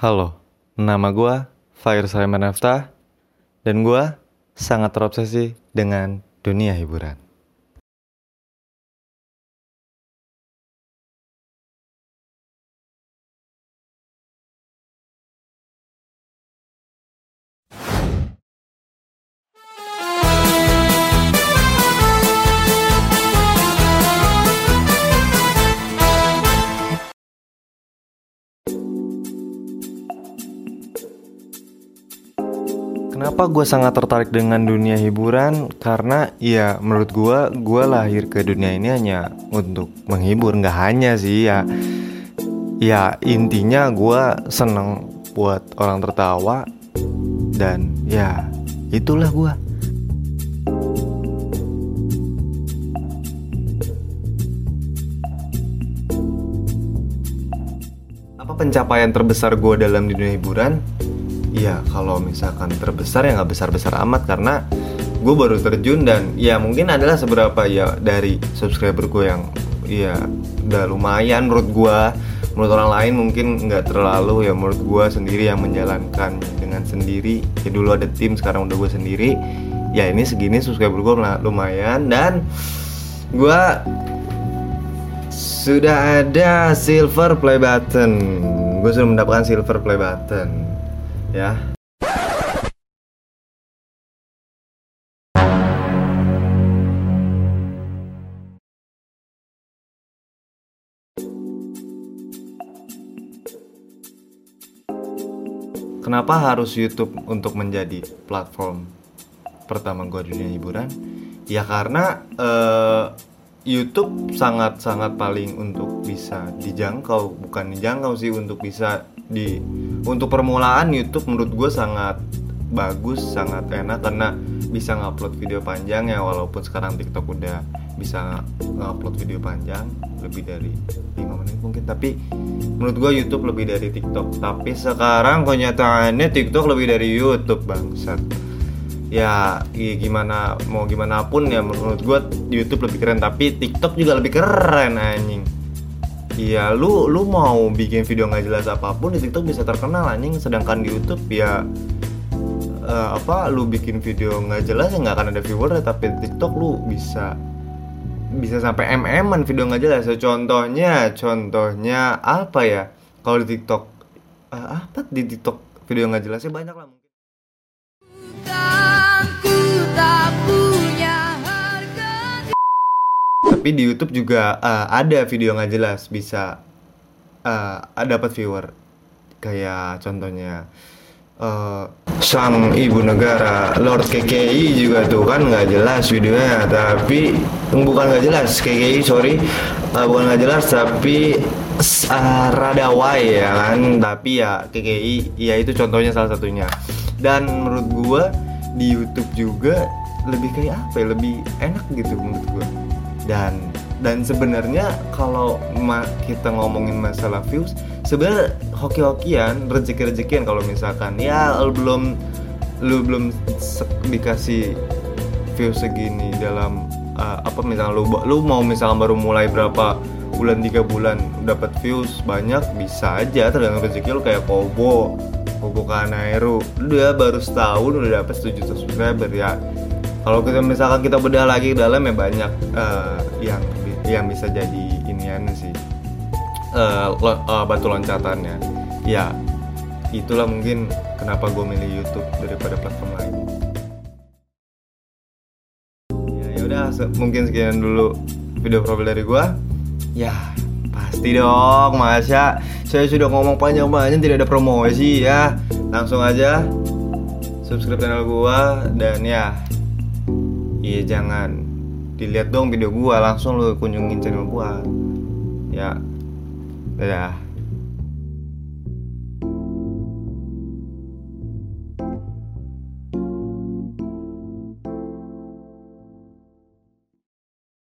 Halo, nama gue Fire Sulaiman Naftah dan gue sangat terobsesi dengan dunia hiburan. Kenapa gue sangat tertarik dengan dunia hiburan? Karena ya menurut gue, gue lahir ke dunia ini hanya untuk menghibur, nggak hanya sih ya. Ya intinya gue seneng buat orang tertawa dan ya itulah gue. Apa pencapaian terbesar gue dalam dunia hiburan? Iya, kalau misalkan terbesar ya nggak besar-besar amat karena gue baru terjun dan ya mungkin adalah seberapa ya dari subscriber gue yang ya udah lumayan menurut gue menurut orang lain mungkin nggak terlalu ya menurut gue sendiri yang menjalankan dengan sendiri. Ya dulu ada tim sekarang udah gue sendiri. Ya ini segini subscriber gue lumayan. Dan gue sudah ada silver play button. Gue sudah mendapatkan silver play button ya Kenapa harus YouTube untuk menjadi platform pertama gue dunia hiburan? Ya karena uh, YouTube sangat-sangat paling untuk bisa dijangkau, bukan dijangkau sih untuk bisa di untuk permulaan YouTube menurut gue sangat bagus sangat enak karena bisa ngupload video panjang ya walaupun sekarang TikTok udah bisa ngupload video panjang lebih dari 5 menit mungkin. Tapi menurut gue YouTube lebih dari TikTok. Tapi sekarang kenyataannya TikTok lebih dari YouTube bangsat. Ya, gimana mau gimana pun ya menurut gue YouTube lebih keren. Tapi TikTok juga lebih keren anjing Iya, lu lu mau bikin video nggak jelas apa pun di TikTok bisa terkenal anjing, sedangkan di YouTube ya uh, apa lu bikin video nggak jelas ya nggak akan ada viewer tapi di TikTok lu bisa bisa sampai mm video nggak jelas. Contohnya, contohnya apa ya? Kalau di TikTok uh, apa di TikTok video nggak jelasnya banyak lah tapi di YouTube juga uh, ada video nggak jelas bisa uh, dapat viewer. Kayak contohnya uh, sang ibu negara Lord KKI juga tuh kan nggak jelas videonya. Tapi bukan nggak jelas KKI sorry. Uh, bukan nggak jelas tapi uh, rada ya kan. Tapi ya KKI ya itu contohnya salah satunya. Dan menurut gua di YouTube juga lebih kayak apa ya? Lebih enak gitu menurut gua dan dan sebenarnya kalau kita ngomongin masalah views sebenarnya hoki-hokian rezeki-rezekian kalau misalkan ya lu belum lu belum dikasih views segini dalam uh, apa misalnya lu lu mau misalnya baru mulai berapa bulan tiga bulan dapat views banyak bisa aja. Tergantung rezeki lu kayak Kobo Kobo Kanairu udah baru setahun udah dapat 7 subscriber ya kalau kita misalkan kita bedah lagi ke dalam ya banyak uh, yang yang bisa jadi inian sih. Uh, lo, uh, batu loncatannya. Ya itulah mungkin kenapa gue milih YouTube daripada platform lain. Ya ya udah se- mungkin sekian dulu video profil dari gue ya pasti dong masa saya sudah ngomong panjang-panjang tidak ada promosi ya. Langsung aja subscribe channel gue dan ya iya jangan. Dilihat dong video gua langsung lu kunjungin channel gua. Ya. Dadah